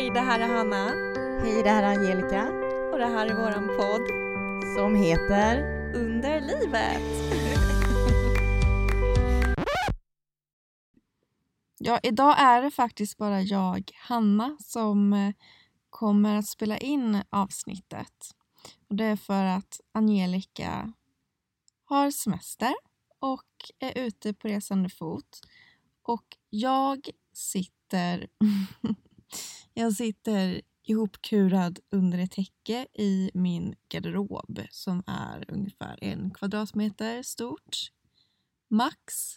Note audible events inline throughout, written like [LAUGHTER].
Hej, det här är Hanna. Hej, det här är Angelica. Och det här är våran podd. Som heter Under livet. [LAUGHS] ja, idag är det faktiskt bara jag, Hanna, som eh, kommer att spela in avsnittet. Och Det är för att Angelica har semester och är ute på resande fot. Och jag sitter [LAUGHS] Jag sitter ihopkurad under ett täcke i min garderob som är ungefär en kvadratmeter stort. Max.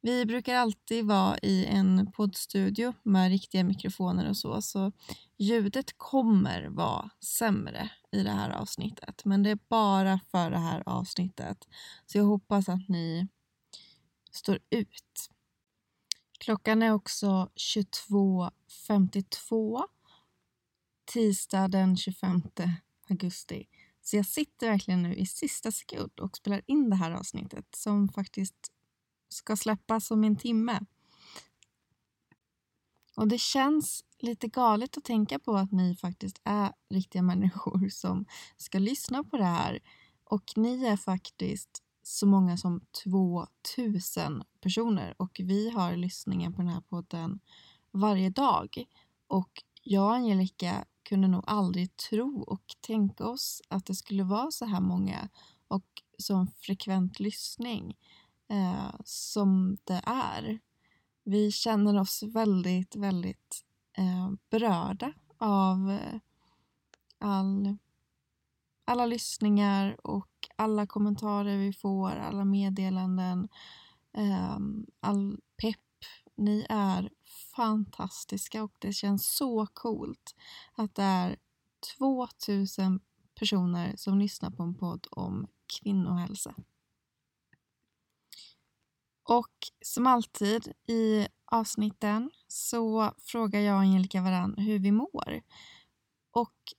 Vi brukar alltid vara i en poddstudio med riktiga mikrofoner och så, så ljudet kommer vara sämre i det här avsnittet. Men det är bara för det här avsnittet. Så jag hoppas att ni står ut. Klockan är också 22.52 tisdag den 25 augusti. Så jag sitter verkligen nu i sista sekund och spelar in det här avsnittet som faktiskt ska släppas om en timme. Och det känns lite galet att tänka på att ni faktiskt är riktiga människor som ska lyssna på det här. Och ni är faktiskt så många som 2000 personer och vi har lyssningen på den här podden varje dag. Och jag och Angelica kunde nog aldrig tro och tänka oss att det skulle vara så här många och som frekvent lyssning eh, som det är. Vi känner oss väldigt, väldigt eh, berörda av eh, all alla lyssningar och alla kommentarer vi får, alla meddelanden, ehm, all pepp. Ni är fantastiska och det känns så coolt att det är 2000 personer som lyssnar på en podd om kvinnohälsa. Och som alltid i avsnitten så frågar jag och Angelica varann hur vi mår. Och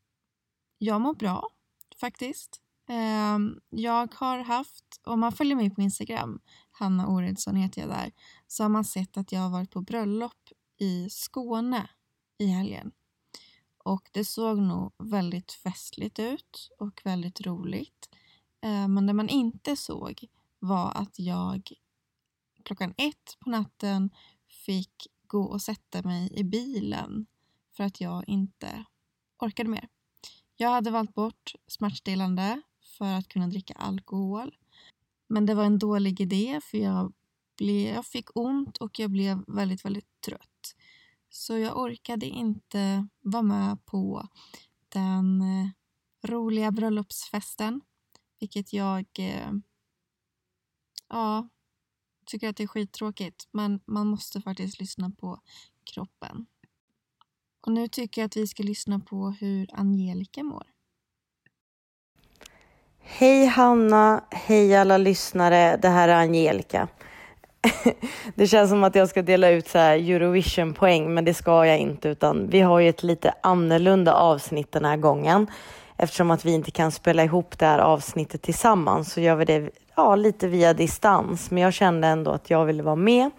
jag mår bra faktiskt. Ehm, jag har haft, om man följer mig på Instagram, Hanna Oredsson heter jag där, så har man sett att jag har varit på bröllop i Skåne i helgen. Och det såg nog väldigt festligt ut och väldigt roligt. Ehm, men det man inte såg var att jag klockan ett på natten fick gå och sätta mig i bilen för att jag inte orkade mer. Jag hade valt bort smärtstillande för att kunna dricka alkohol. Men det var en dålig idé för jag, blev, jag fick ont och jag blev väldigt, väldigt trött. Så jag orkade inte vara med på den eh, roliga bröllopsfesten. Vilket jag eh, ja, tycker att det är skittråkigt. Men man måste faktiskt lyssna på kroppen. Och nu tycker jag att vi ska lyssna på hur Angelica mår. Hej Hanna, hej alla lyssnare. Det här är Angelica. [LAUGHS] det känns som att jag ska dela ut så Eurovision-poäng, men det ska jag inte, utan vi har ju ett lite annorlunda avsnitt den här gången. Eftersom att vi inte kan spela ihop det här avsnittet tillsammans så gör vi det ja, lite via distans. Men jag kände ändå att jag ville vara med.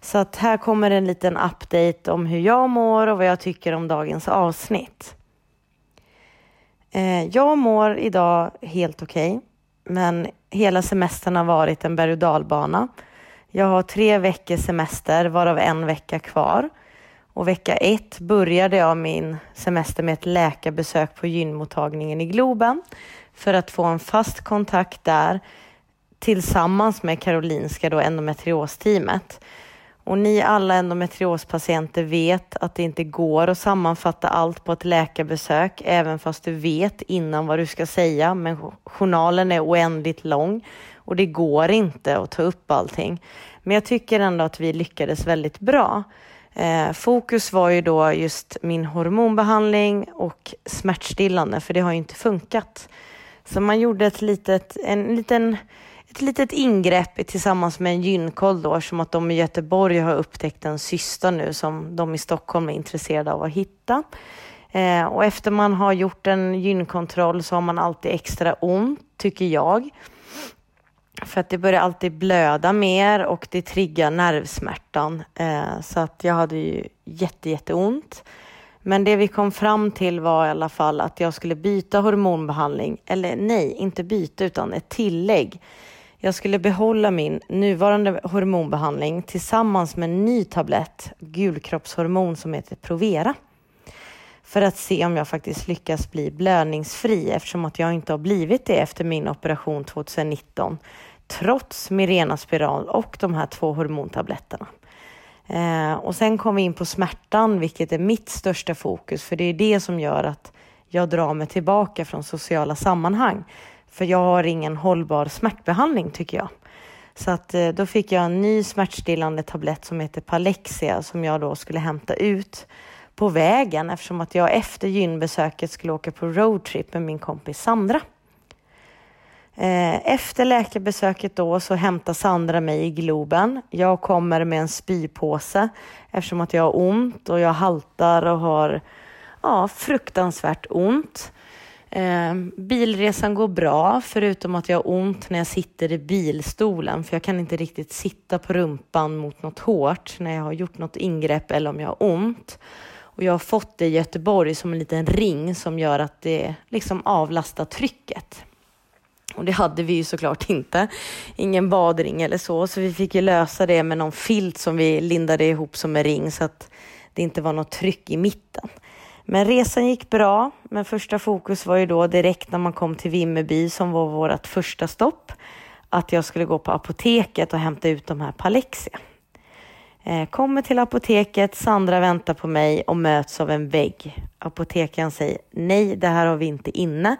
Så att här kommer en liten update om hur jag mår och vad jag tycker om dagens avsnitt. Eh, jag mår idag helt okej, okay, men hela semestern har varit en berg och dalbana. Jag har tre veckors semester, varav en vecka kvar. Och vecka ett började jag min semester med ett läkarbesök på gynmottagningen i Globen för att få en fast kontakt där tillsammans med Karolinska då endometriosteamet. Och ni alla endometriospatienter vet att det inte går att sammanfatta allt på ett läkarbesök, även fast du vet innan vad du ska säga. Men journalen är oändligt lång och det går inte att ta upp allting. Men jag tycker ändå att vi lyckades väldigt bra. Eh, fokus var ju då just min hormonbehandling och smärtstillande, för det har ju inte funkat. Så man gjorde ett litet, en liten ett litet ingrepp tillsammans med en gynkoll då, som att de i Göteborg har upptäckt en cysta nu som de i Stockholm är intresserade av att hitta. Eh, och efter man har gjort en gynkontroll så har man alltid extra ont, tycker jag. För att det börjar alltid blöda mer och det triggar nervsmärtan. Eh, så att jag hade ju jätte, jätteont. Men det vi kom fram till var i alla fall att jag skulle byta hormonbehandling. Eller nej, inte byta utan ett tillägg. Jag skulle behålla min nuvarande hormonbehandling tillsammans med en ny tablett, gulkroppshormon som heter Provera. För att se om jag faktiskt lyckas bli blödningsfri eftersom att jag inte har blivit det efter min operation 2019 trots Mirena spiral och de här två hormontabletterna. Eh, och sen kom vi in på smärtan, vilket är mitt största fokus, för det är det som gör att jag drar mig tillbaka från sociala sammanhang. För jag har ingen hållbar smärtbehandling tycker jag. Så att eh, då fick jag en ny smärtstillande tablett som heter Palexia som jag då skulle hämta ut på vägen eftersom att jag efter gynbesöket skulle åka på roadtrip med min kompis Sandra. Eh, efter läkarbesöket då så hämtar Sandra mig i Globen. Jag kommer med en spypåse eftersom att jag har ont och jag haltar och har ja, fruktansvärt ont. Eh, bilresan går bra förutom att jag har ont när jag sitter i bilstolen för jag kan inte riktigt sitta på rumpan mot något hårt när jag har gjort något ingrepp eller om jag har ont. Och jag har fått det i Göteborg som en liten ring som gör att det liksom avlastar trycket. Och det hade vi ju såklart inte. Ingen badring eller så, så vi fick ju lösa det med någon filt som vi lindade ihop som en ring så att det inte var något tryck i mitten. Men resan gick bra, men första fokus var ju då direkt när man kom till Vimmerby som var vårt första stopp, att jag skulle gå på apoteket och hämta ut de här Palexia. Eh, kommer till apoteket, Sandra väntar på mig och möts av en vägg. Apotekaren säger nej, det här har vi inte inne.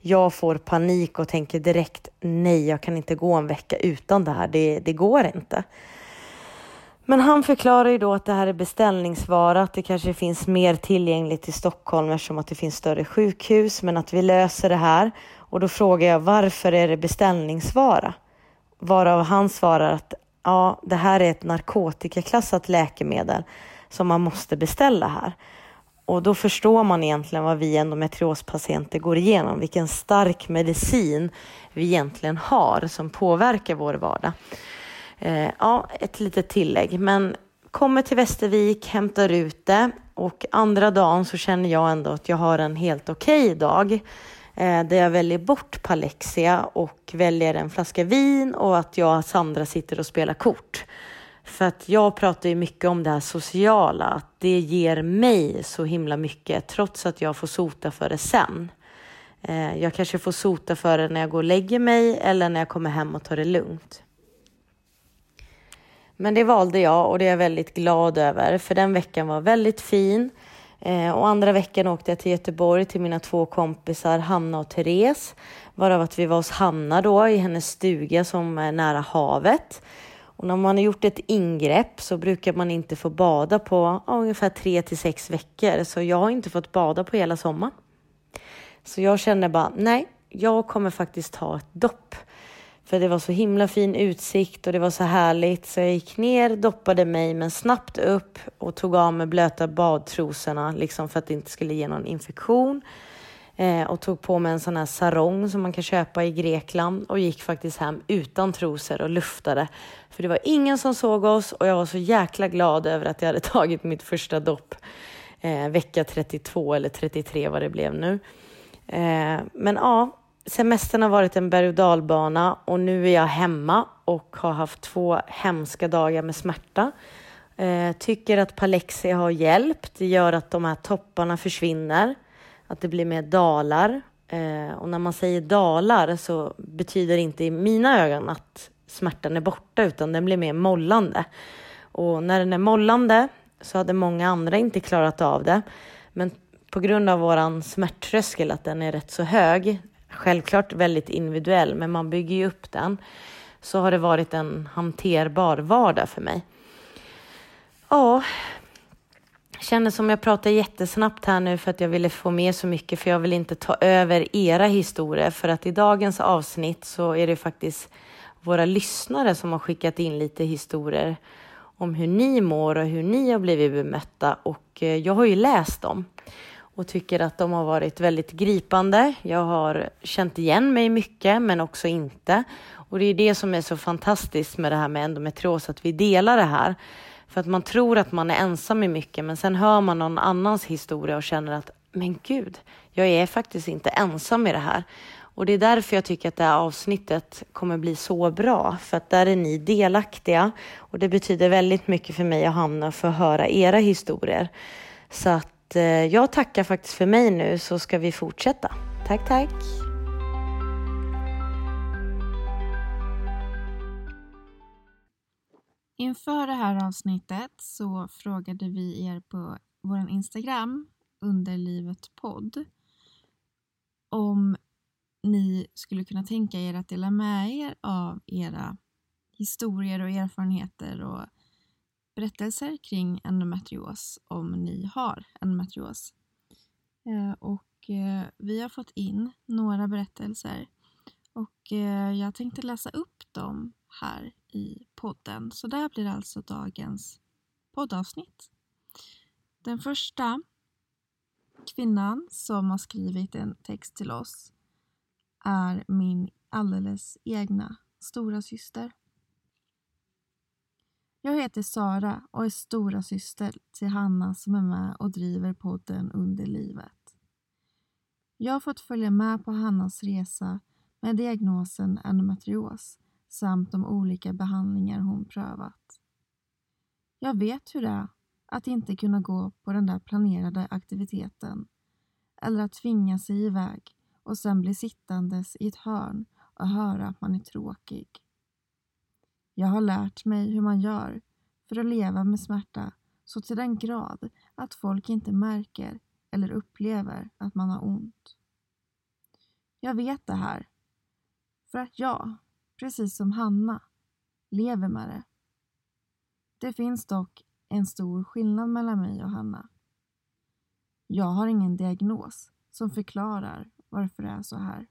Jag får panik och tänker direkt nej, jag kan inte gå en vecka utan det här. Det, det går inte. Men han förklarar ju då att det här är beställningsvara, att det kanske finns mer tillgängligt i Stockholm eftersom att det finns större sjukhus, men att vi löser det här. Och då frågar jag varför är det beställningsvara? Varav han svarar att ja, det här är ett narkotikaklassat läkemedel som man måste beställa här. Och då förstår man egentligen vad vi endometriospatienter går igenom, vilken stark medicin vi egentligen har som påverkar vår vardag. Eh, ja, ett litet tillägg, men kommer till Västervik, hämtar ut det och andra dagen så känner jag ändå att jag har en helt okej okay dag eh, där jag väljer bort Palexia och väljer en flaska vin och att jag och Sandra sitter och spelar kort. För att jag pratar ju mycket om det här sociala, att det ger mig så himla mycket trots att jag får sota för det sen. Eh, jag kanske får sota för det när jag går och lägger mig eller när jag kommer hem och tar det lugnt. Men det valde jag och det är jag väldigt glad över för den veckan var väldigt fin. Eh, och andra veckan åkte jag till Göteborg till mina två kompisar Hanna och Therese. Varav att vi var hos Hanna då i hennes stuga som är nära havet. Och när man har gjort ett ingrepp så brukar man inte få bada på ja, ungefär tre till sex veckor. Så jag har inte fått bada på hela sommaren. Så jag känner bara, nej, jag kommer faktiskt ta ett dopp. För det var så himla fin utsikt och det var så härligt. Så jag gick ner, doppade mig, men snabbt upp och tog av mig blöta badtrosorna liksom för att det inte skulle ge någon infektion. Eh, och tog på mig en sån här sarong som man kan köpa i Grekland och gick faktiskt hem utan trosor och luftade. För det var ingen som såg oss och jag var så jäkla glad över att jag hade [LAUGHS] tagit mitt första dopp eh, vecka 32 eller 33 vad det blev nu. Eh, men ja, semestern har varit en berg och dalbana och nu är jag hemma och har haft två hemska dagar med smärta. Eh, tycker att Palexia har hjälpt. Det gör att de här topparna försvinner att det blir mer dalar. Eh, och när man säger dalar så betyder det inte i mina ögon att smärtan är borta utan den blir mer mollande. Och när den är mollande så hade många andra inte klarat av det. Men på grund av våran smärttröskel, att den är rätt så hög, självklart väldigt individuell, men man bygger ju upp den, så har det varit en hanterbar vardag för mig. Ja, känner som jag pratar jättesnabbt här nu för att jag ville få med så mycket för jag vill inte ta över era historier. För att i dagens avsnitt så är det faktiskt våra lyssnare som har skickat in lite historier om hur ni mår och hur ni har blivit bemötta. Och eh, jag har ju läst dem och tycker att de har varit väldigt gripande. Jag har känt igen mig mycket men också inte och det är det som är så fantastiskt med det här med endometrios att vi delar det här För att man tror att man är ensam i mycket men sen hör man någon annans historia och känner att men gud, jag är faktiskt inte ensam i det här. Och det är därför jag tycker att det här avsnittet kommer bli så bra. För att där är ni delaktiga och det betyder väldigt mycket för mig och Hanna för att höra era historier. Så att Eh, jag tackar faktiskt för mig nu så ska vi fortsätta. Tack, tack. Inför det här avsnittet så frågade vi er på vår Instagram under livet podd om ni skulle kunna tänka er att dela med er av era historier och erfarenheter och berättelser kring endometrios om ni har endometrios. Eh, och eh, vi har fått in några berättelser och eh, jag tänkte läsa upp dem här i podden. Så där blir alltså dagens poddavsnitt. Den första kvinnan som har skrivit en text till oss är min alldeles egna stora syster. Jag heter Sara och är stora syster till Hanna som är med och driver podden Under livet. Jag har fått följa med på Hannas resa med diagnosen endometrios samt de olika behandlingar hon prövat. Jag vet hur det är att inte kunna gå på den där planerade aktiviteten eller att tvinga sig iväg och sen bli sittandes i ett hörn och höra att man är tråkig. Jag har lärt mig hur man gör för att leva med smärta så till den grad att folk inte märker eller upplever att man har ont. Jag vet det här för att jag, precis som Hanna, lever med det. Det finns dock en stor skillnad mellan mig och Hanna. Jag har ingen diagnos som förklarar varför det är så här.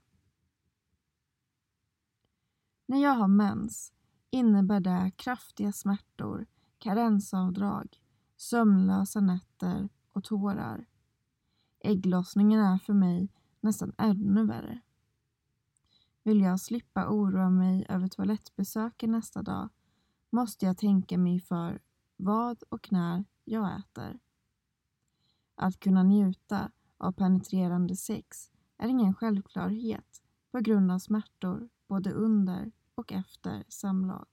När jag har mens innebär det kraftiga smärtor, karensavdrag, sömnlösa nätter och tårar. Ägglossningen är för mig nästan ännu värre. Vill jag slippa oroa mig över toalettbesöken nästa dag måste jag tänka mig för vad och när jag äter. Att kunna njuta av penetrerande sex är ingen självklarhet på grund av smärtor både under och efter samlag.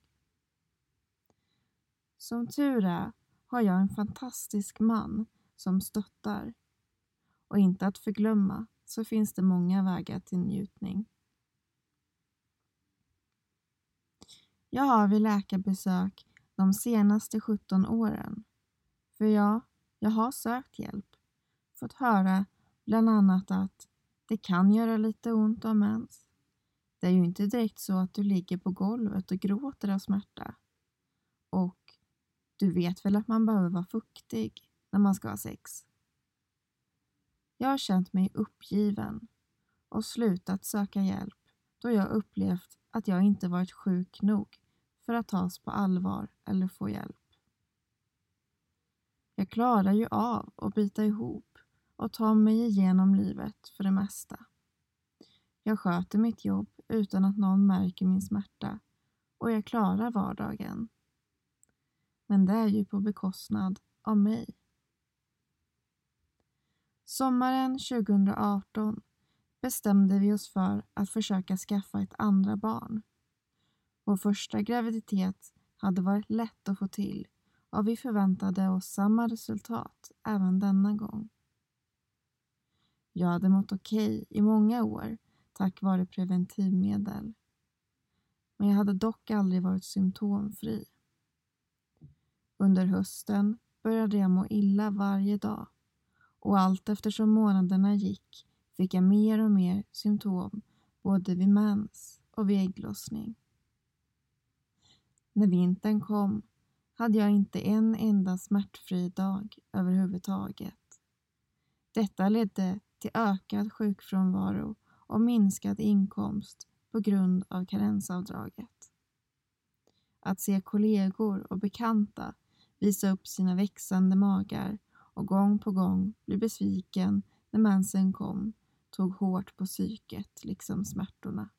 Som tur är har jag en fantastisk man som stöttar. Och inte att förglömma så finns det många vägar till njutning. Jag har vid läkarbesök de senaste 17 åren. För ja, jag har sökt hjälp. Fått höra bland annat att det kan göra lite ont om mens. Det är ju inte direkt så att du ligger på golvet och gråter av smärta. Och du vet väl att man behöver vara fuktig när man ska ha sex? Jag har känt mig uppgiven och slutat söka hjälp då jag upplevt att jag inte varit sjuk nog för att tas på allvar eller få hjälp. Jag klarar ju av att bita ihop och ta mig igenom livet för det mesta. Jag sköter mitt jobb utan att någon märker min smärta och jag klarar vardagen. Men det är ju på bekostnad av mig. Sommaren 2018 bestämde vi oss för att försöka skaffa ett andra barn. Vår första graviditet hade varit lätt att få till och vi förväntade oss samma resultat även denna gång. Jag hade mått okej okay i många år tack vare preventivmedel. Men jag hade dock aldrig varit symptomfri. Under hösten började jag må illa varje dag och allt eftersom månaderna gick fick jag mer och mer symptom både vid mens och vid ägglossning. När vintern kom hade jag inte en enda smärtfri dag överhuvudtaget. Detta ledde till ökad sjukfrånvaro och minskad inkomst på grund av karensavdraget. Att se kollegor och bekanta visa upp sina växande magar och gång på gång bli besviken när mensen kom tog hårt på psyket liksom smärtorna.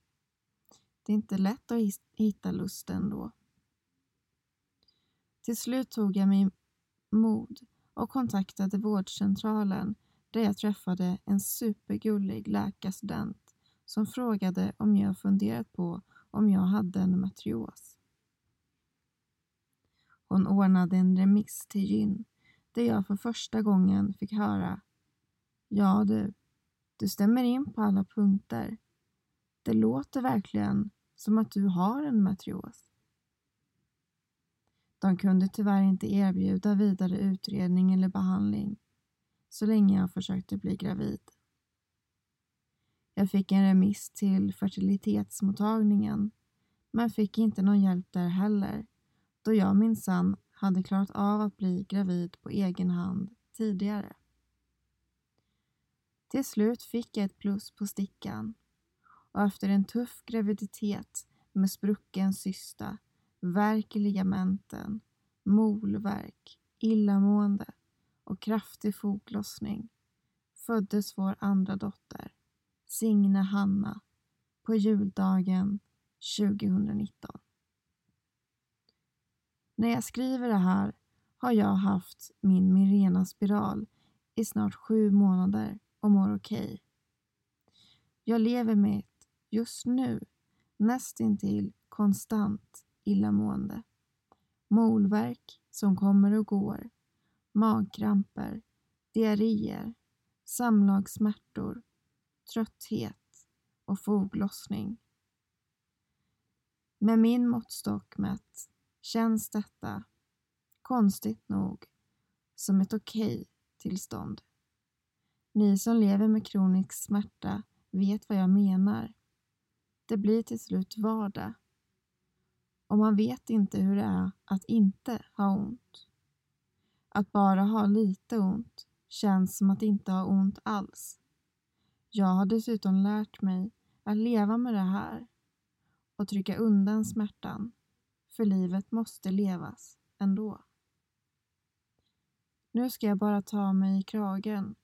Det är inte lätt att hitta lusten då. Till slut tog jag mig mod och kontaktade vårdcentralen där jag träffade en supergullig läkarstudent som frågade om jag funderat på om jag hade en matrios. Hon ordnade en remiss till gyn där jag för första gången fick höra Ja du, du stämmer in på alla punkter. Det låter verkligen som att du har en matrios. De kunde tyvärr inte erbjuda vidare utredning eller behandling så länge jag försökte bli gravid. Jag fick en remiss till fertilitetsmottagningen men fick inte någon hjälp där heller då jag minsann hade klarat av att bli gravid på egen hand tidigare. Till slut fick jag ett plus på stickan och efter en tuff graviditet med sprucken cysta, värk i ligamenten, molvärk, illamående och kraftig foglossning föddes vår andra dotter, Signe Hanna, på juldagen 2019. När jag skriver det här har jag haft min Mirena-spiral i snart sju månader och mår okej. Okay. Jag lever med ett, just nu, nästintill konstant illamående. Molvärk som kommer och går, magkramper, diarréer, samlagssmärtor, trötthet och foglossning. Med min måttstock mätt känns detta, konstigt nog, som ett okej okay tillstånd. Ni som lever med kronisk smärta vet vad jag menar. Det blir till slut vardag. Och man vet inte hur det är att inte ha ont. Att bara ha lite ont känns som att inte ha ont alls. Jag har dessutom lärt mig att leva med det här och trycka undan smärtan, för livet måste levas ändå. Nu ska jag bara ta mig i kragen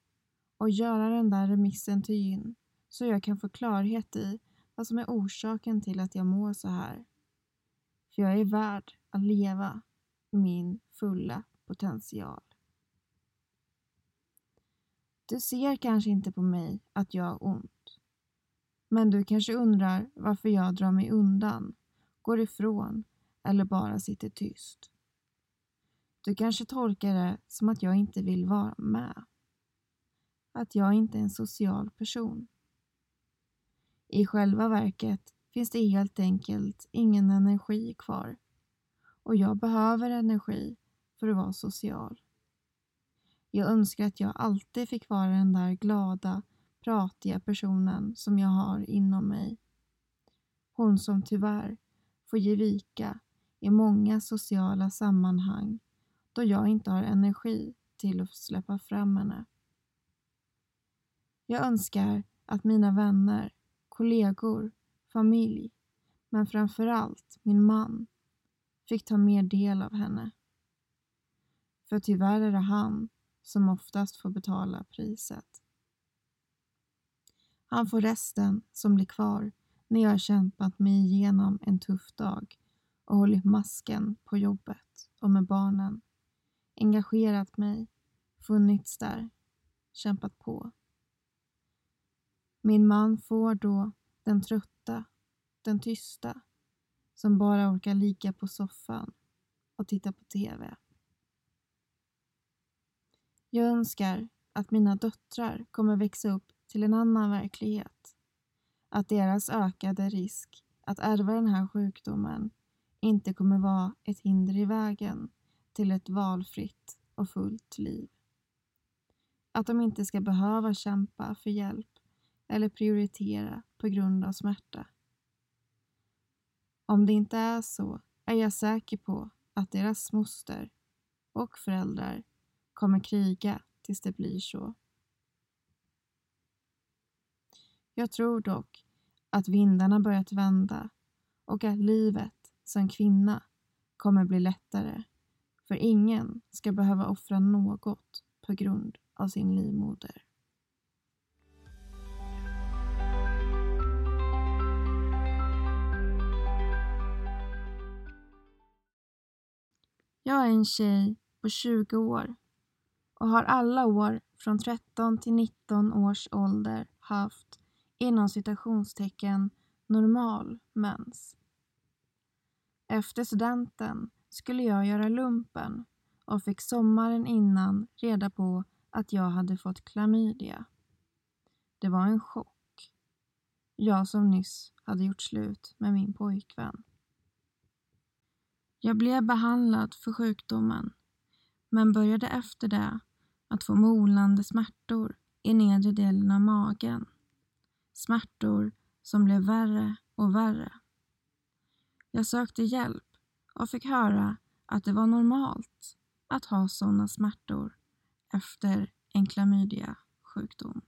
och göra den där remissen till gyn så jag kan få klarhet i vad som är orsaken till att jag mår så här. För jag är värd att leva min fulla potential. Du ser kanske inte på mig att jag har ont. Men du kanske undrar varför jag drar mig undan, går ifrån eller bara sitter tyst. Du kanske tolkar det som att jag inte vill vara med. Att jag inte är en social person. I själva verket finns det helt enkelt ingen energi kvar och jag behöver energi för att vara social. Jag önskar att jag alltid fick vara den där glada, pratiga personen som jag har inom mig. Hon som tyvärr får ge vika i många sociala sammanhang då jag inte har energi till att släppa fram henne. Jag önskar att mina vänner, kollegor, familj, men framför allt min man fick ta mer del av henne. För tyvärr är det han som oftast får betala priset. Han får resten som blir kvar när jag har kämpat mig igenom en tuff dag och hållit masken på jobbet och med barnen. Engagerat mig, funnits där, kämpat på. Min man får då den trötta, den tysta, som bara orkar ligga på soffan och titta på TV. Jag önskar att mina döttrar kommer växa upp till en annan verklighet. Att deras ökade risk att ärva den här sjukdomen inte kommer vara ett hinder i vägen till ett valfritt och fullt liv. Att de inte ska behöva kämpa för hjälp eller prioritera på grund av smärta. Om det inte är så är jag säker på att deras moster och föräldrar kommer kriga tills det blir så. Jag tror dock att vindarna börjat vända och att livet som kvinna kommer bli lättare. För ingen ska behöva offra något på grund av sin livmoder. Jag är en tjej på 20 år och har alla år från 13 till 19 års ålder haft inom citationstecken normal mens. Efter studenten skulle jag göra lumpen och fick sommaren innan reda på att jag hade fått klamydia. Det var en chock. Jag som nyss hade gjort slut med min pojkvän. Jag blev behandlad för sjukdomen men började efter det att få molande smärtor i nedre delen av magen. Smärtor som blev värre och värre. Jag sökte hjälp och fick höra att det var normalt att ha sådana smärtor efter en klamydia-sjukdom.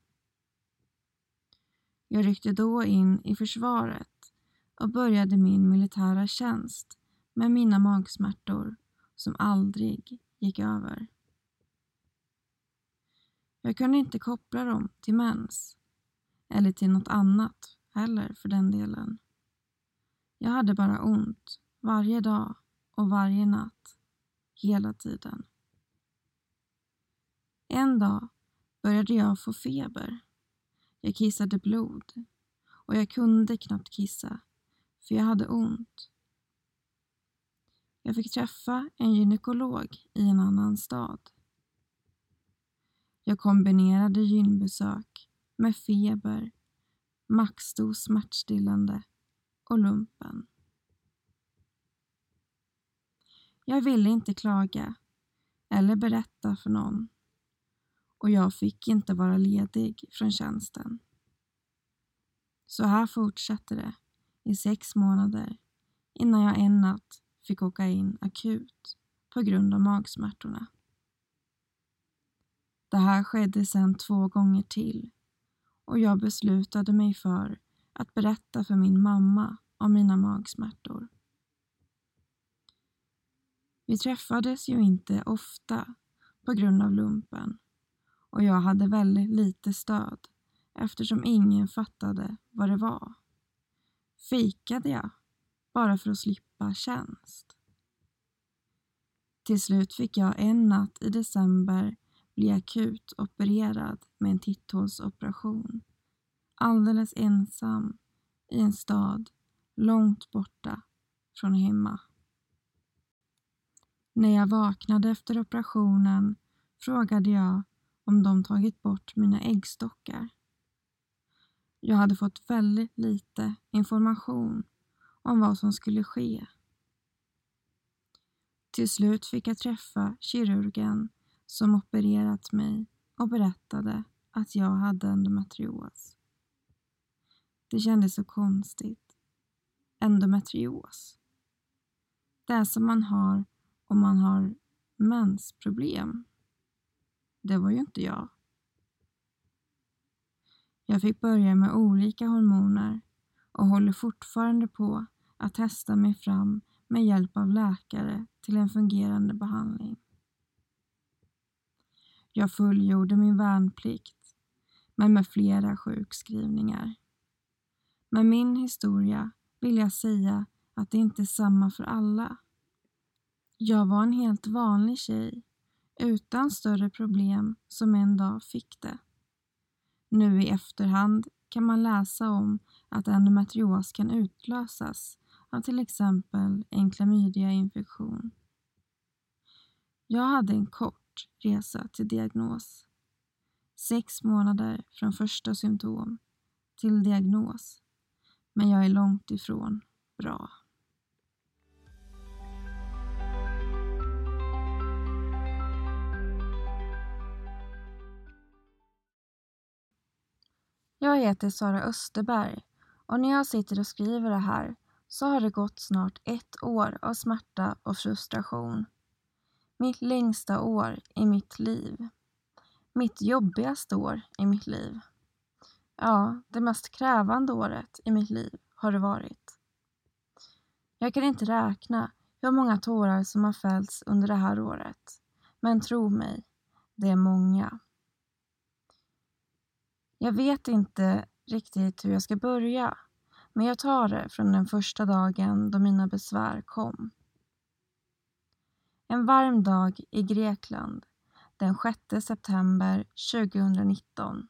Jag ryckte då in i försvaret och började min militära tjänst med mina magsmärtor som aldrig gick över. Jag kunde inte koppla dem till mens eller till något annat heller för den delen. Jag hade bara ont varje dag och varje natt, hela tiden. En dag började jag få feber. Jag kissade blod och jag kunde knappt kissa för jag hade ont. Jag fick träffa en gynekolog i en annan stad. Jag kombinerade gynbesök med feber, maxdos smärtstillande och lumpen. Jag ville inte klaga eller berätta för någon och jag fick inte vara ledig från tjänsten. Så här fortsatte det i sex månader innan jag en natt fick åka in akut på grund av magsmärtorna. Det här skedde sedan två gånger till och jag beslutade mig för att berätta för min mamma om mina magsmärtor. Vi träffades ju inte ofta på grund av lumpen och jag hade väldigt lite stöd eftersom ingen fattade vad det var. Fikade jag bara för att slippa tjänst. Till slut fick jag en natt i december bli akut opererad med en titthålsoperation. Alldeles ensam i en stad långt borta från hemma. När jag vaknade efter operationen frågade jag om de tagit bort mina äggstockar. Jag hade fått väldigt lite information om vad som skulle ske. Till slut fick jag träffa kirurgen som opererat mig och berättade att jag hade endometrios. Det kändes så konstigt. Endometrios. Det som man har om man har mensproblem. Det var ju inte jag. Jag fick börja med olika hormoner och håller fortfarande på att testa mig fram med hjälp av läkare till en fungerande behandling. Jag fullgjorde min värnplikt, men med flera sjukskrivningar. Med min historia vill jag säga att det inte är samma för alla. Jag var en helt vanlig tjej utan större problem som en dag fick det. Nu i efterhand kan man läsa om att endometrios kan utlösas av till exempel en klamydiainfektion. Jag hade en kort resa till diagnos. Sex månader från första symptom till diagnos. Men jag är långt ifrån bra. Jag heter Sara Österberg och när jag sitter och skriver det här så har det gått snart ett år av smärta och frustration. Mitt längsta år i mitt liv. Mitt jobbigaste år i mitt liv. Ja, det mest krävande året i mitt liv har det varit. Jag kan inte räkna hur många tårar som har fällts under det här året. Men tro mig, det är många. Jag vet inte riktigt hur jag ska börja, men jag tar det från den första dagen då mina besvär kom. En varm dag i Grekland den 6 september 2019.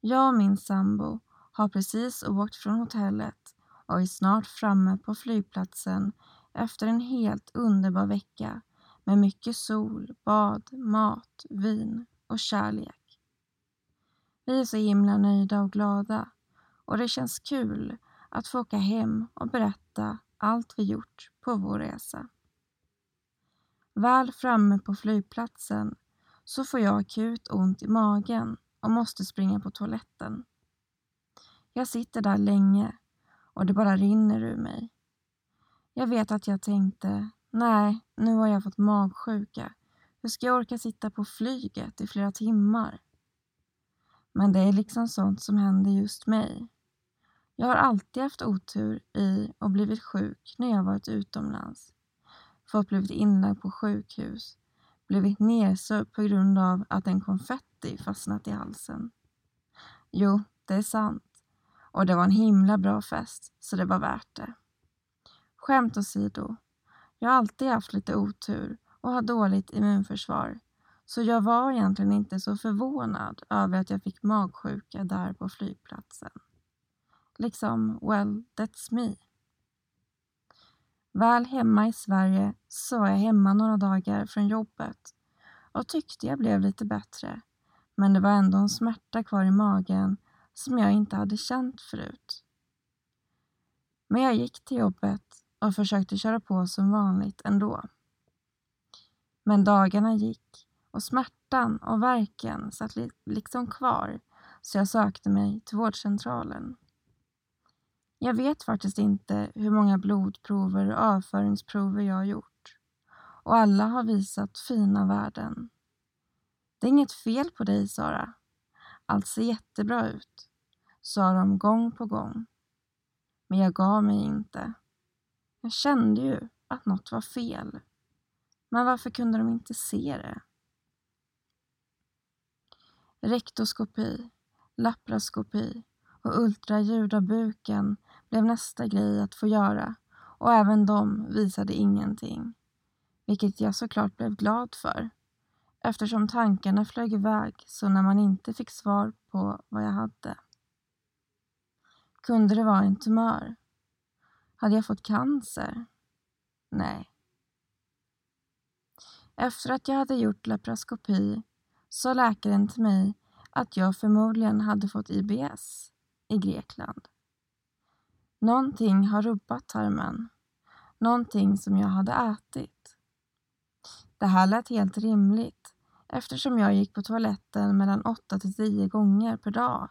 Jag och min sambo har precis åkt från hotellet och är snart framme på flygplatsen efter en helt underbar vecka med mycket sol, bad, mat, vin och kärlek. Vi är så himla nöjda och glada och det känns kul att få åka hem och berätta allt vi gjort på vår resa. Väl framme på flygplatsen så får jag akut ont i magen och måste springa på toaletten. Jag sitter där länge och det bara rinner ur mig. Jag vet att jag tänkte, nej, nu har jag fått magsjuka. Hur ska jag orka sitta på flyget i flera timmar? Men det är liksom sånt som händer just mig. Jag har alltid haft otur i och blivit sjuk när jag varit utomlands. Fått blivit inlagd på sjukhus. Blivit nersövd på grund av att en konfetti fastnat i halsen. Jo, det är sant. Och det var en himla bra fest, så det var värt det. Skämt åsido. Jag har alltid haft lite otur och har dåligt immunförsvar. Så jag var egentligen inte så förvånad över att jag fick magsjuka där på flygplatsen. Liksom, well, that's me. Väl hemma i Sverige så var jag hemma några dagar från jobbet och tyckte jag blev lite bättre. Men det var ändå en smärta kvar i magen som jag inte hade känt förut. Men jag gick till jobbet och försökte köra på som vanligt ändå. Men dagarna gick och smärtan och värken satt liksom kvar så jag sökte mig till vårdcentralen. Jag vet faktiskt inte hur många blodprover och avföringsprover jag har gjort. Och alla har visat fina värden. Det är inget fel på dig, Sara. Allt ser jättebra ut, sa de gång på gång. Men jag gav mig inte. Jag kände ju att något var fel. Men varför kunde de inte se det? Rektoskopi, laparoskopi och ultraljud av buken blev nästa grej att få göra och även de visade ingenting. Vilket jag såklart blev glad för eftersom tankarna flög iväg så när man inte fick svar på vad jag hade. Kunde det vara en tumör? Hade jag fått cancer? Nej. Efter att jag hade gjort laparoskopi sa läkaren till mig att jag förmodligen hade fått IBS i Grekland. Någonting har rubbat tarmen. Någonting som jag hade ätit. Det här lät helt rimligt eftersom jag gick på toaletten mellan 8 till 10 gånger per dag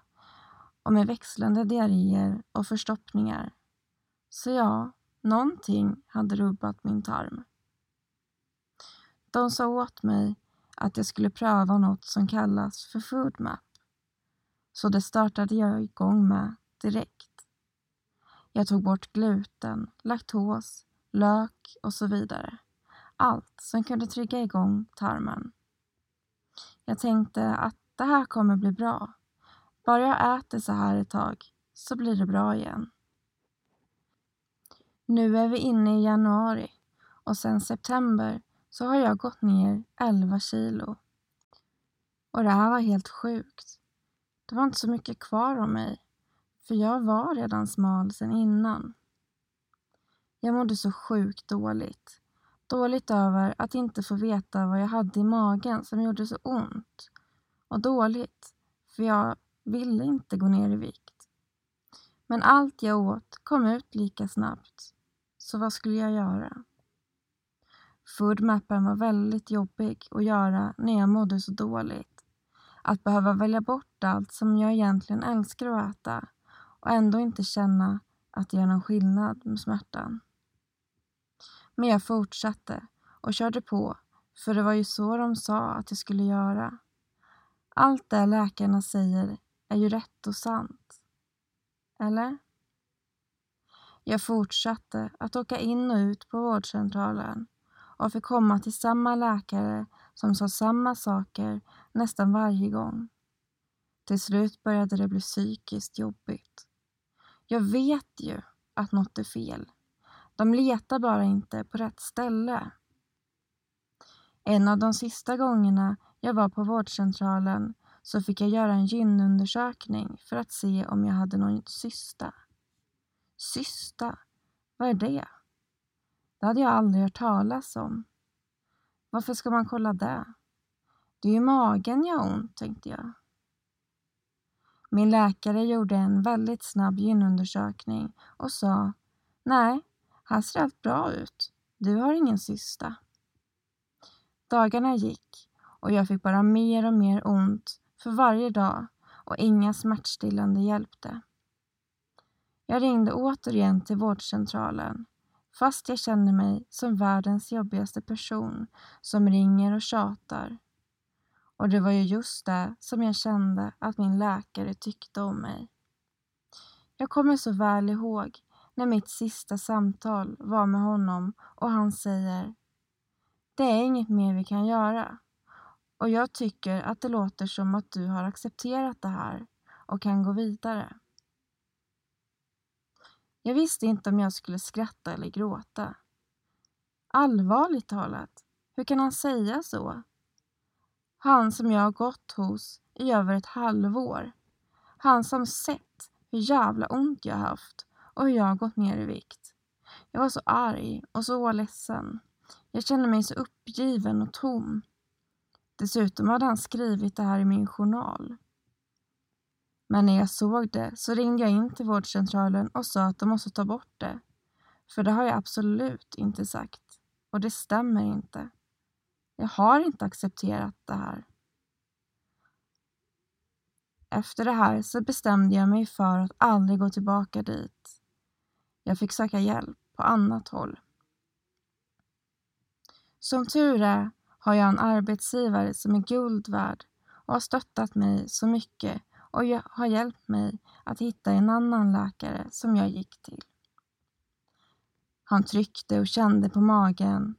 och med växlande diarréer och förstoppningar. Så ja, någonting hade rubbat min tarm. De sa åt mig att jag skulle pröva något som kallas för FoodMap. Så det startade jag igång med direkt. Jag tog bort gluten, laktos, lök och så vidare. Allt som kunde trigga igång tarmen. Jag tänkte att det här kommer bli bra. Bara jag äter så här ett tag så blir det bra igen. Nu är vi inne i januari och sedan september så har jag gått ner 11 kilo. Och det här var helt sjukt. Det var inte så mycket kvar av mig för jag var redan smal sen innan. Jag mådde så sjukt dåligt. Dåligt över att inte få veta vad jag hade i magen som gjorde så ont. Och dåligt, för jag ville inte gå ner i vikt. Men allt jag åt kom ut lika snabbt. Så vad skulle jag göra? Foodmappen var väldigt jobbig att göra när jag mådde så dåligt. Att behöva välja bort allt som jag egentligen älskar att äta och ändå inte känna att det gör någon skillnad med smärtan. Men jag fortsatte och körde på för det var ju så de sa att jag skulle göra. Allt det läkarna säger är ju rätt och sant. Eller? Jag fortsatte att åka in och ut på vårdcentralen och fick komma till samma läkare som sa samma saker nästan varje gång. Till slut började det bli psykiskt jobbigt. Jag vet ju att något är fel. De letar bara inte på rätt ställe. En av de sista gångerna jag var på vårdcentralen så fick jag göra en gynundersökning för att se om jag hade någon cysta. Cysta? Vad är det? Det hade jag aldrig hört talas om. Varför ska man kolla det? Det är ju magen jag har ont, tänkte jag. Min läkare gjorde en väldigt snabb gynundersökning och sa Nej, här ser allt bra ut. Du har ingen cysta. Dagarna gick och jag fick bara mer och mer ont för varje dag och inga smärtstillande hjälpte. Jag ringde återigen till vårdcentralen fast jag känner mig som världens jobbigaste person som ringer och tjatar. Och det var ju just det som jag kände att min läkare tyckte om mig. Jag kommer så väl ihåg när mitt sista samtal var med honom och han säger Det är inget mer vi kan göra. Och jag tycker att det låter som att du har accepterat det här och kan gå vidare. Jag visste inte om jag skulle skratta eller gråta. Allvarligt talat, hur kan han säga så? Han som jag har gått hos i över ett halvår. Han som sett hur jävla ont jag haft och hur jag har gått ner i vikt. Jag var så arg och så ledsen. Jag kände mig så uppgiven och tom. Dessutom hade han skrivit det här i min journal. Men när jag såg det så ringde jag in till vårdcentralen och sa att de måste ta bort det. För det har jag absolut inte sagt. Och det stämmer inte. Jag har inte accepterat det här. Efter det här så bestämde jag mig för att aldrig gå tillbaka dit. Jag fick söka hjälp på annat håll. Som tur är har jag en arbetsgivare som är guld värd och har stöttat mig så mycket och har hjälpt mig att hitta en annan läkare som jag gick till. Han tryckte och kände på magen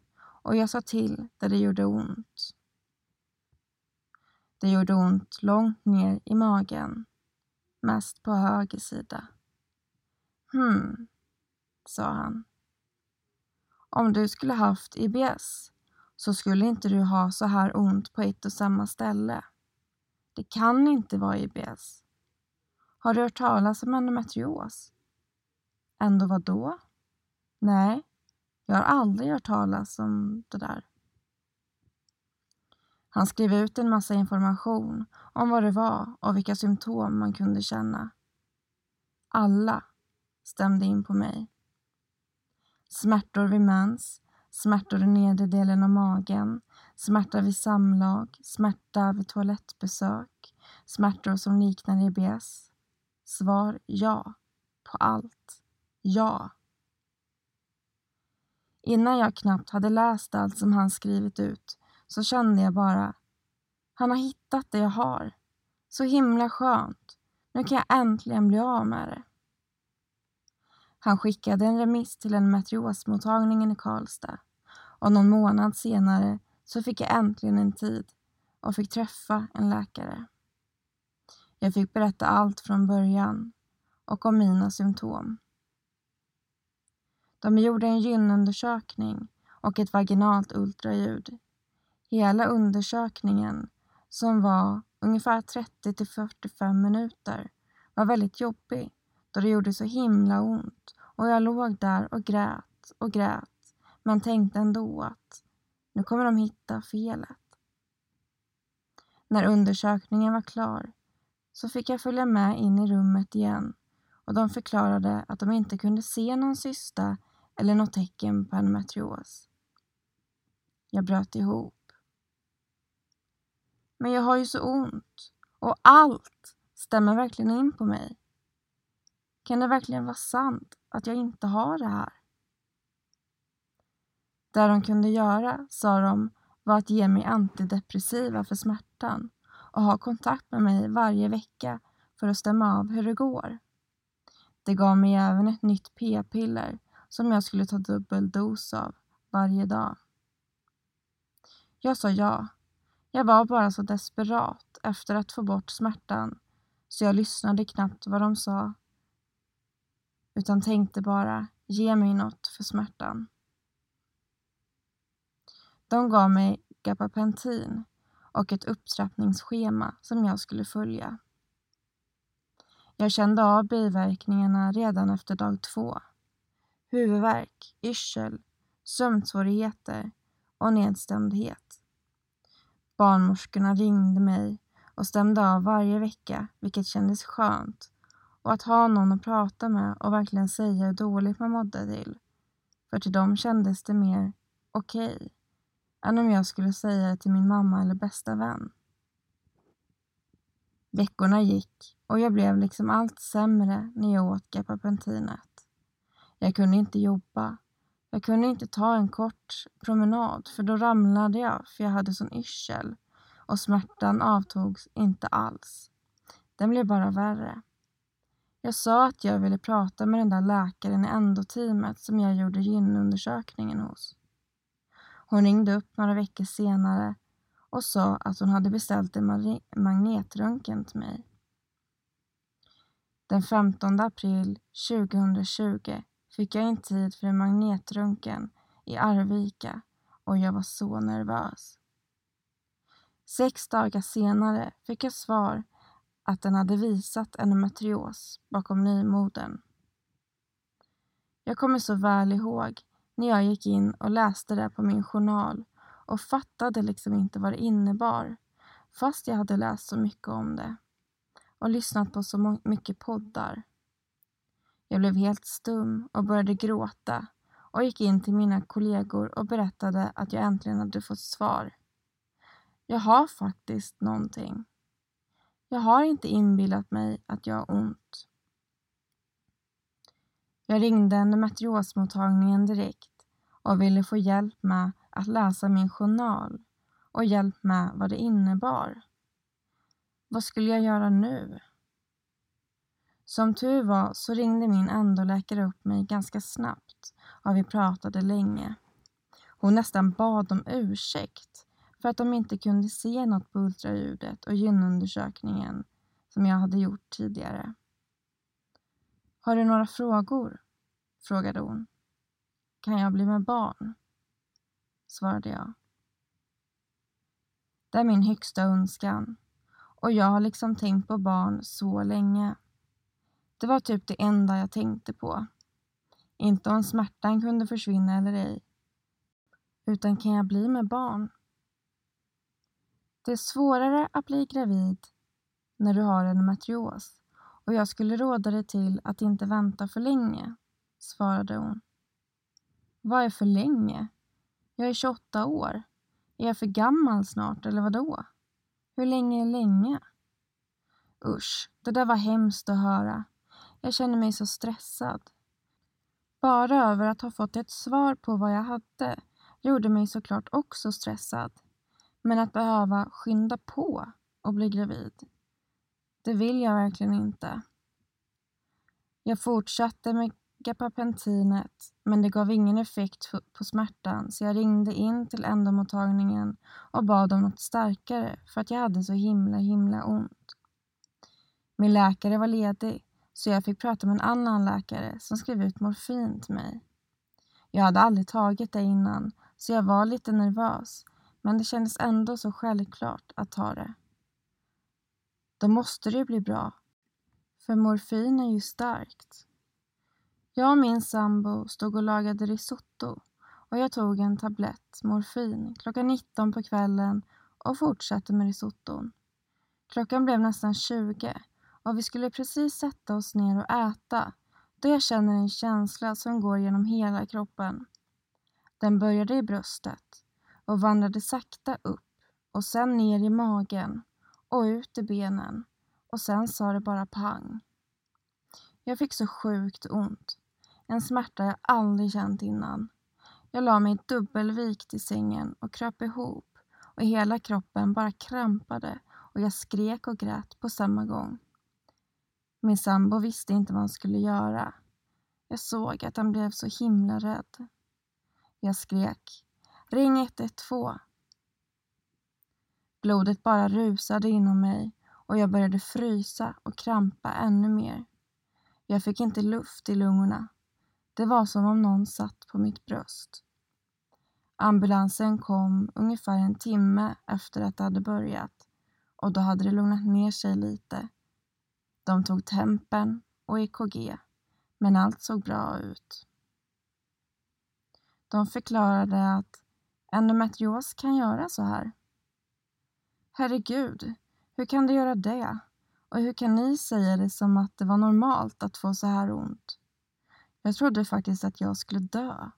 och jag sa till där det gjorde ont. Det gjorde ont långt ner i magen, mest på höger sida. Hmm, sa han. Om du skulle haft IBS så skulle inte du ha så här ont på ett och samma ställe. Det kan inte vara IBS. Har du hört talas om endometrios? Ändå vad då? Nej, jag har aldrig hört talas om det där. Han skrev ut en massa information om vad det var och vilka symptom man kunde känna. Alla stämde in på mig. Smärtor vid mens, smärtor i nedre delen av magen, smärta vid samlag, smärta vid toalettbesök, smärtor som liknar IBS. Svar ja på allt. Ja. Innan jag knappt hade läst allt som han skrivit ut så kände jag bara han har hittat det jag har. Så himla skönt. Nu kan jag äntligen bli av med det. Han skickade en remiss till en metriosmottagningen i Karlstad och någon månad senare så fick jag äntligen en tid och fick träffa en läkare. Jag fick berätta allt från början och om mina symptom. De gjorde en gynundersökning och ett vaginalt ultraljud. Hela undersökningen, som var ungefär 30 till 45 minuter, var väldigt jobbig då det gjorde så himla ont och jag låg där och grät och grät men tänkte ändå att nu kommer de hitta felet. När undersökningen var klar så fick jag följa med in i rummet igen och de förklarade att de inte kunde se någon cysta eller något tecken på endometrios. Jag bröt ihop. Men jag har ju så ont och allt stämmer verkligen in på mig. Kan det verkligen vara sant att jag inte har det här? Det de kunde göra, sa de, var att ge mig antidepressiva för smärtan och ha kontakt med mig varje vecka för att stämma av hur det går. Det gav mig även ett nytt p-piller som jag skulle ta dubbel dos av varje dag. Jag sa ja. Jag var bara så desperat efter att få bort smärtan så jag lyssnade knappt vad de sa utan tänkte bara ge mig något för smärtan. De gav mig gabapentin och ett upptrappningsschema som jag skulle följa. Jag kände av biverkningarna redan efter dag två. Huvudvärk, yrsel, sömnsvårigheter och nedstämdhet. Barnmorskorna ringde mig och stämde av varje vecka, vilket kändes skönt. Och att ha någon att prata med och verkligen säga hur dåligt man mådde till. För till dem kändes det mer okej okay, än om jag skulle säga det till min mamma eller bästa vän. Veckorna gick och jag blev liksom allt sämre när jag åt gabapentinet. Jag kunde inte jobba. Jag kunde inte ta en kort promenad för då ramlade jag för jag hade sån yrsel och smärtan avtogs inte alls. Den blev bara värre. Jag sa att jag ville prata med den där läkaren i endoteamet som jag gjorde gynundersökningen hos. Hon ringde upp några veckor senare och sa att hon hade beställt en magnetröntgen till mig. Den 15 april 2020 fick jag en tid för en magnetröntgen i Arvika och jag var så nervös. Sex dagar senare fick jag svar att den hade visat en matrios bakom nymodern. Jag kommer så väl ihåg när jag gick in och läste det på min journal och fattade liksom inte vad det innebar fast jag hade läst så mycket om det och lyssnat på så mycket poddar. Jag blev helt stum och började gråta och gick in till mina kollegor och berättade att jag äntligen hade fått svar. Jag har faktiskt någonting. Jag har inte inbillat mig att jag har ont. Jag ringde endometriosmottagningen direkt och ville få hjälp med att läsa min journal och hjälp med vad det innebar. Vad skulle jag göra nu? Som tur var så ringde min endoläkare upp mig ganska snabbt och vi pratade länge. Hon nästan bad om ursäkt för att de inte kunde se något på ultraljudet och gynundersökningen som jag hade gjort tidigare. Har du några frågor? frågade hon. Kan jag bli med barn? svarade jag. Det är min högsta önskan och jag har liksom tänkt på barn så länge. Det var typ det enda jag tänkte på. Inte om smärtan kunde försvinna eller ej. Utan kan jag bli med barn? Det är svårare att bli gravid när du har en matrios och jag skulle råda dig till att inte vänta för länge, svarade hon. Vad är för länge? Jag är 28 år. Är jag för gammal snart eller vadå? Hur länge är länge? Usch, det där var hemskt att höra. Jag känner mig så stressad. Bara över att ha fått ett svar på vad jag hade gjorde mig såklart också stressad. Men att behöva skynda på och bli gravid, det vill jag verkligen inte. Jag fortsatte med gabapentinet men det gav ingen effekt på smärtan så jag ringde in till endomottagningen och bad om något starkare för att jag hade så himla himla ont. Min läkare var ledig så jag fick prata med en annan läkare som skrev ut morfin till mig. Jag hade aldrig tagit det innan så jag var lite nervös men det kändes ändå så självklart att ta det. Då måste det ju bli bra, för morfin är ju starkt. Jag och min sambo stod och lagade risotto och jag tog en tablett morfin klockan 19 på kvällen och fortsatte med risotton. Klockan blev nästan 20 och vi skulle precis sätta oss ner och äta då jag känner en känsla som går genom hela kroppen. Den började i bröstet och vandrade sakta upp och sen ner i magen och ut i benen och sen sa det bara pang. Jag fick så sjukt ont. En smärta jag aldrig känt innan. Jag la mig dubbelvikt i sängen och kröp ihop och hela kroppen bara krampade och jag skrek och grät på samma gång. Min sambo visste inte vad han skulle göra. Jag såg att han blev så himla rädd. Jag skrek Ring 112. Blodet bara rusade inom mig och jag började frysa och krampa ännu mer. Jag fick inte luft i lungorna. Det var som om någon satt på mitt bröst. Ambulansen kom ungefär en timme efter att det hade börjat och då hade det lugnat ner sig lite. De tog tempen och EKG, men allt såg bra ut. De förklarade att endometrios kan göra så här. Herregud, hur kan det göra det? Och hur kan ni säga det som att det var normalt att få så här ont? Jag trodde faktiskt att jag skulle dö.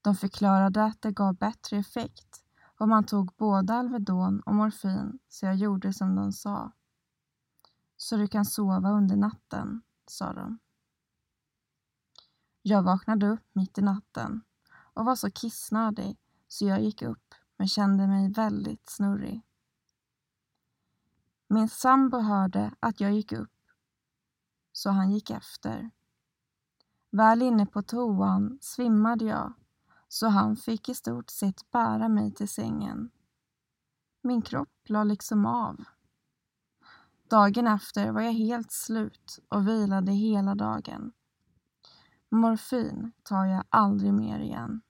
De förklarade att det gav bättre effekt om man tog både Alvedon och morfin så jag gjorde som de sa. Så du kan sova under natten, sa de. Jag vaknade upp mitt i natten och var så kissnödig så jag gick upp men kände mig väldigt snurrig. Min sambo hörde att jag gick upp så han gick efter. Väl inne på toan svimmade jag så han fick i stort sett bära mig till sängen. Min kropp la liksom av. Dagen efter var jag helt slut och vilade hela dagen. Morfin tar jag aldrig mer igen.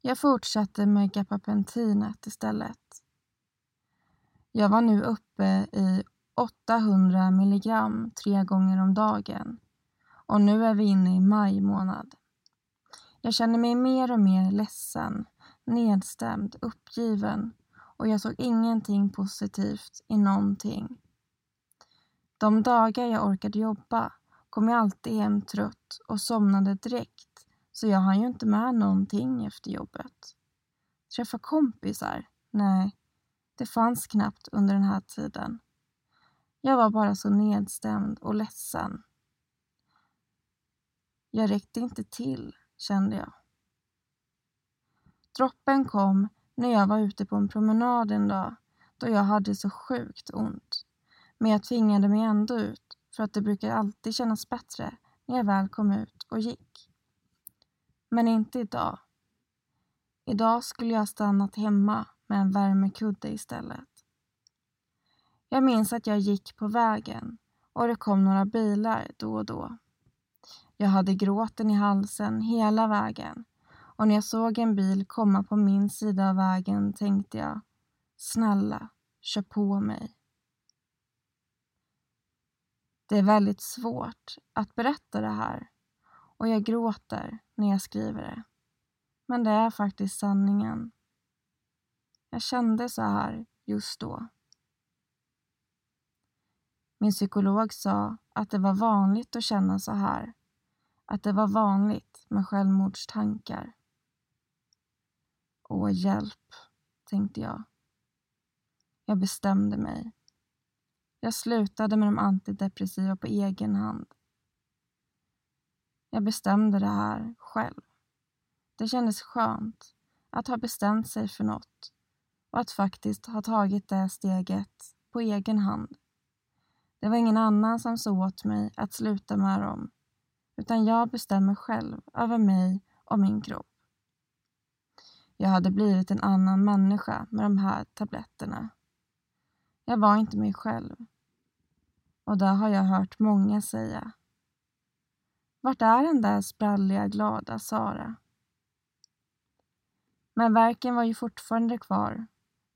Jag fortsatte med gabapentinet istället. Jag var nu uppe i 800 milligram tre gånger om dagen och nu är vi inne i maj månad. Jag känner mig mer och mer ledsen, nedstämd, uppgiven och jag såg ingenting positivt i någonting. De dagar jag orkade jobba kom jag alltid hem trött och somnade direkt så jag hann ju inte med någonting efter jobbet. Träffa kompisar? Nej, det fanns knappt under den här tiden. Jag var bara så nedstämd och ledsen. Jag räckte inte till, kände jag. Droppen kom när jag var ute på en promenad en dag då jag hade så sjukt ont. Men jag tvingade mig ändå ut för att det brukar alltid kännas bättre när jag väl kom ut och gick. Men inte idag. Idag skulle jag stannat hemma med en värmekudde istället. Jag minns att jag gick på vägen och det kom några bilar då och då. Jag hade gråten i halsen hela vägen och när jag såg en bil komma på min sida av vägen tänkte jag Snälla, kör på mig. Det är väldigt svårt att berätta det här och jag gråter när jag skriver det. Men det är faktiskt sanningen. Jag kände så här just då. Min psykolog sa att det var vanligt att känna så här. Att det var vanligt med självmordstankar. Åh, hjälp, tänkte jag. Jag bestämde mig. Jag slutade med de antidepressiva på egen hand. Jag bestämde det här själv. Det kändes skönt att ha bestämt sig för något och att faktiskt ha tagit det steget på egen hand. Det var ingen annan som sa åt mig att sluta med dem, utan jag bestämmer själv över mig och min kropp. Jag hade blivit en annan människa med de här tabletterna. Jag var inte mig själv. Och det har jag hört många säga. Vart är den där spralliga, glada Sara? Men verken var ju fortfarande kvar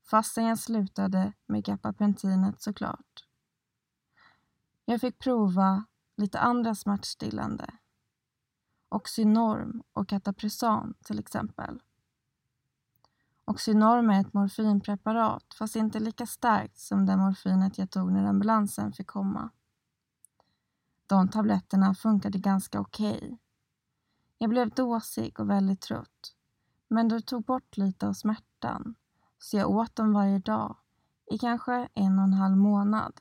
fastän jag slutade med gapapentinet såklart. Jag fick prova lite andra smärtstillande. Oxynorm och Kataprysan till exempel. Oxynorm är ett morfinpreparat fast inte lika starkt som det morfinet jag tog när ambulansen fick komma. De tabletterna funkade ganska okej. Okay. Jag blev dåsig och väldigt trött men det tog bort lite av smärtan så jag åt dem varje dag i kanske en och en halv månad.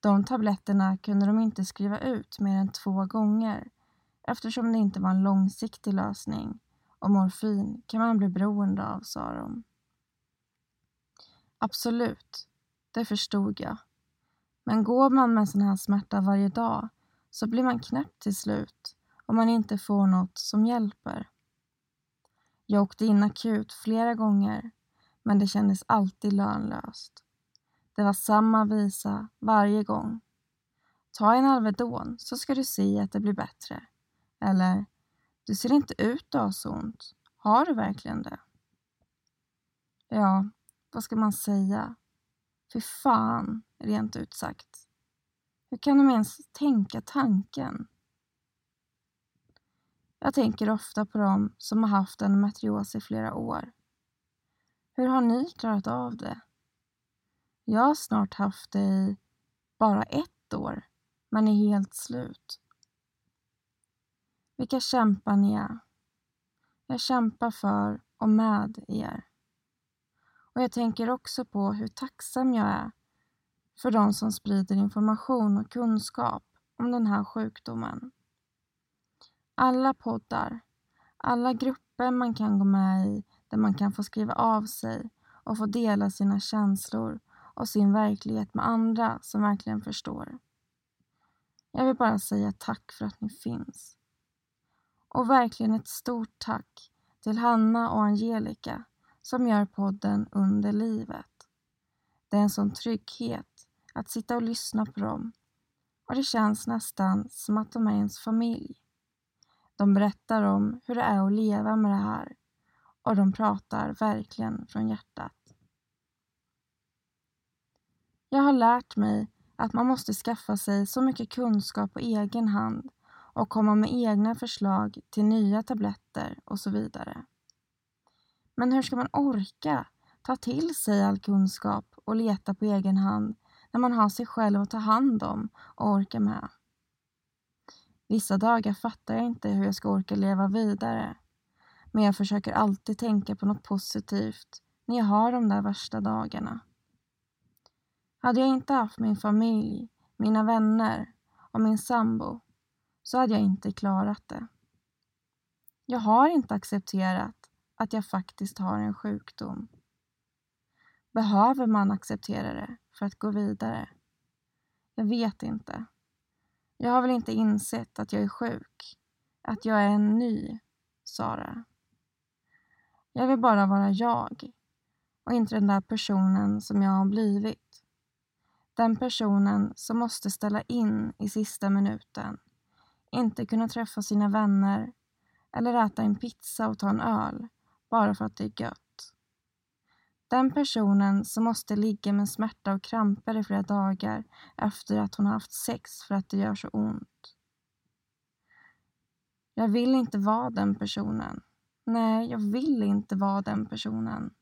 De tabletterna kunde de inte skriva ut mer än två gånger eftersom det inte var en långsiktig lösning och morfin kan man bli beroende av, sa de. Absolut, det förstod jag. Men går man med sån här smärta varje dag så blir man knäpp till slut om man inte får något som hjälper. Jag åkte in akut flera gånger men det kändes alltid lönlöst. Det var samma visa varje gång. Ta en Alvedon så ska du se att det blir bättre. Eller, du ser inte ut att ha så ont. Har du verkligen det? Ja, vad ska man säga? Fy fan, rent ut sagt. Hur kan de ens tänka tanken? Jag tänker ofta på dem som har haft en matrios i flera år. Hur har ni klarat av det? Jag har snart haft det i bara ett år, men är helt slut. Vilka kämpar ni är. Jag kämpar för och med er. Och jag tänker också på hur tacksam jag är för de som sprider information och kunskap om den här sjukdomen. Alla poddar, alla grupper man kan gå med i där man kan få skriva av sig och få dela sina känslor och sin verklighet med andra som verkligen förstår. Jag vill bara säga tack för att ni finns. Och verkligen ett stort tack till Hanna och Angelica som gör podden Under livet. Det är en sån trygghet att sitta och lyssna på dem och det känns nästan som att de är ens familj. De berättar om hur det är att leva med det här och de pratar verkligen från hjärtat. Jag har lärt mig att man måste skaffa sig så mycket kunskap på egen hand och komma med egna förslag till nya tabletter och så vidare. Men hur ska man orka ta till sig all kunskap och leta på egen hand när man har sig själv att ta hand om och orka med? Vissa dagar fattar jag inte hur jag ska orka leva vidare. Men jag försöker alltid tänka på något positivt när jag har de där värsta dagarna. Hade jag inte haft min familj, mina vänner och min sambo så hade jag inte klarat det. Jag har inte accepterat att jag faktiskt har en sjukdom. Behöver man acceptera det för att gå vidare? Jag vet inte. Jag har väl inte insett att jag är sjuk, att jag är en ny Sara. Jag vill bara vara jag och inte den där personen som jag har blivit. Den personen som måste ställa in i sista minuten, inte kunna träffa sina vänner eller äta en pizza och ta en öl bara för att det är gött. Den personen som måste ligga med smärta och kramper i flera dagar efter att hon har haft sex för att det gör så ont. Jag vill inte vara den personen. Nej, jag vill inte vara den personen.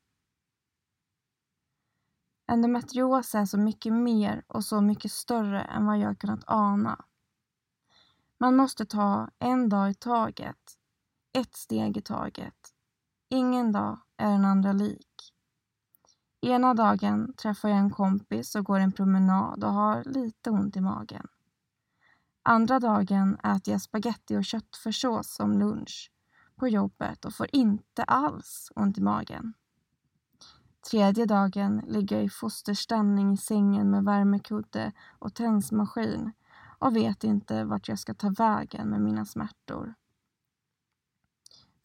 Endometrios är så mycket mer och så mycket större än vad jag kunnat ana. Man måste ta en dag i taget, ett steg i taget. Ingen dag är den andra lik. Ena dagen träffar jag en kompis och går en promenad och har lite ont i magen. Andra dagen äter jag spaghetti och köttfärssås som lunch på jobbet och får inte alls ont i magen. Tredje dagen ligger jag i fosterställning i sängen med värmekudde och tensmaskin och vet inte vart jag ska ta vägen med mina smärtor.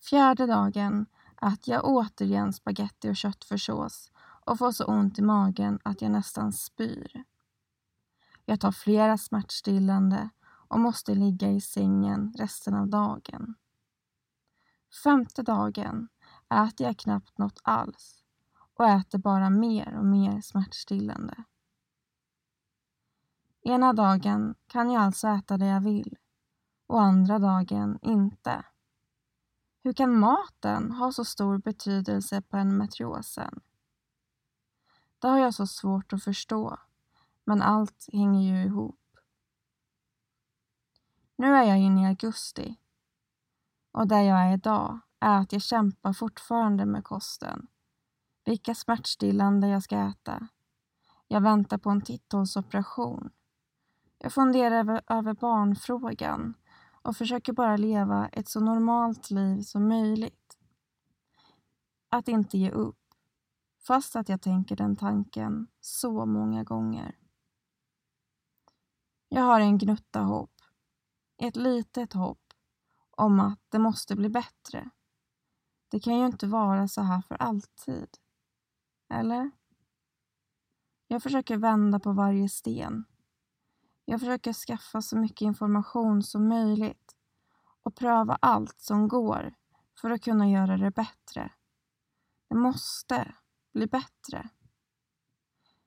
Fjärde dagen att jag återigen spaghetti och köttfärssås och får så ont i magen att jag nästan spyr. Jag tar flera smärtstillande och måste ligga i sängen resten av dagen. Femte dagen äter jag knappt något alls och äter bara mer och mer smärtstillande. Ena dagen kan jag alltså äta det jag vill och andra dagen inte. Hur kan maten ha så stor betydelse på endometriosen? Det har jag så svårt att förstå, men allt hänger ju ihop. Nu är jag inne i augusti och där jag är idag är att jag kämpar fortfarande med kosten. Vilka smärtstillande jag ska äta. Jag väntar på en titthålsoperation. Jag funderar över barnfrågan och försöker bara leva ett så normalt liv som möjligt. Att inte ge upp, fast att jag tänker den tanken så många gånger. Jag har en gnutta hopp, ett litet hopp om att det måste bli bättre. Det kan ju inte vara så här för alltid. Eller? Jag försöker vända på varje sten. Jag försöker skaffa så mycket information som möjligt och pröva allt som går för att kunna göra det bättre. Det måste bli bättre.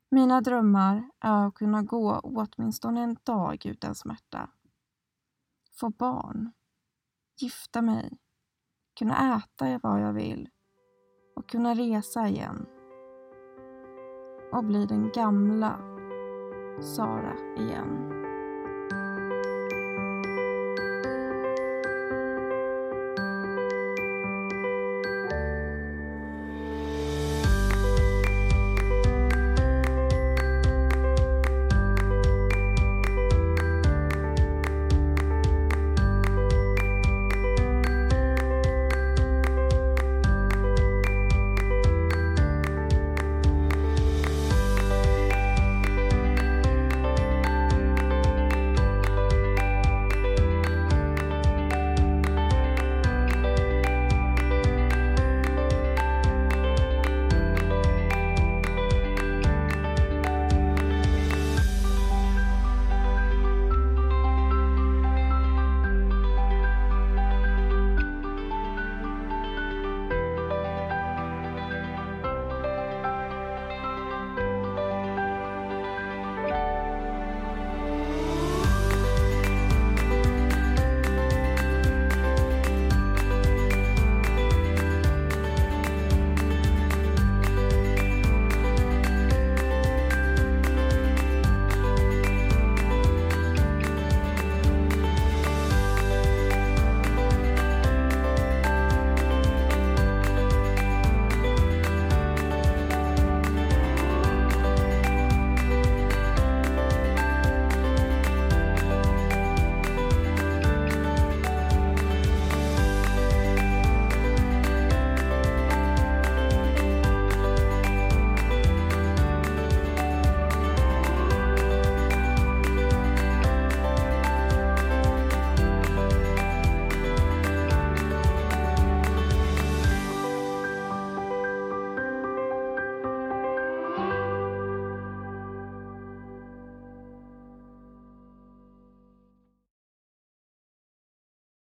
Mina drömmar är att kunna gå åtminstone en dag utan smärta. Få barn. Gifta mig. Kunna äta vad jag vill. Och kunna resa igen. Och bli den gamla Sara igen.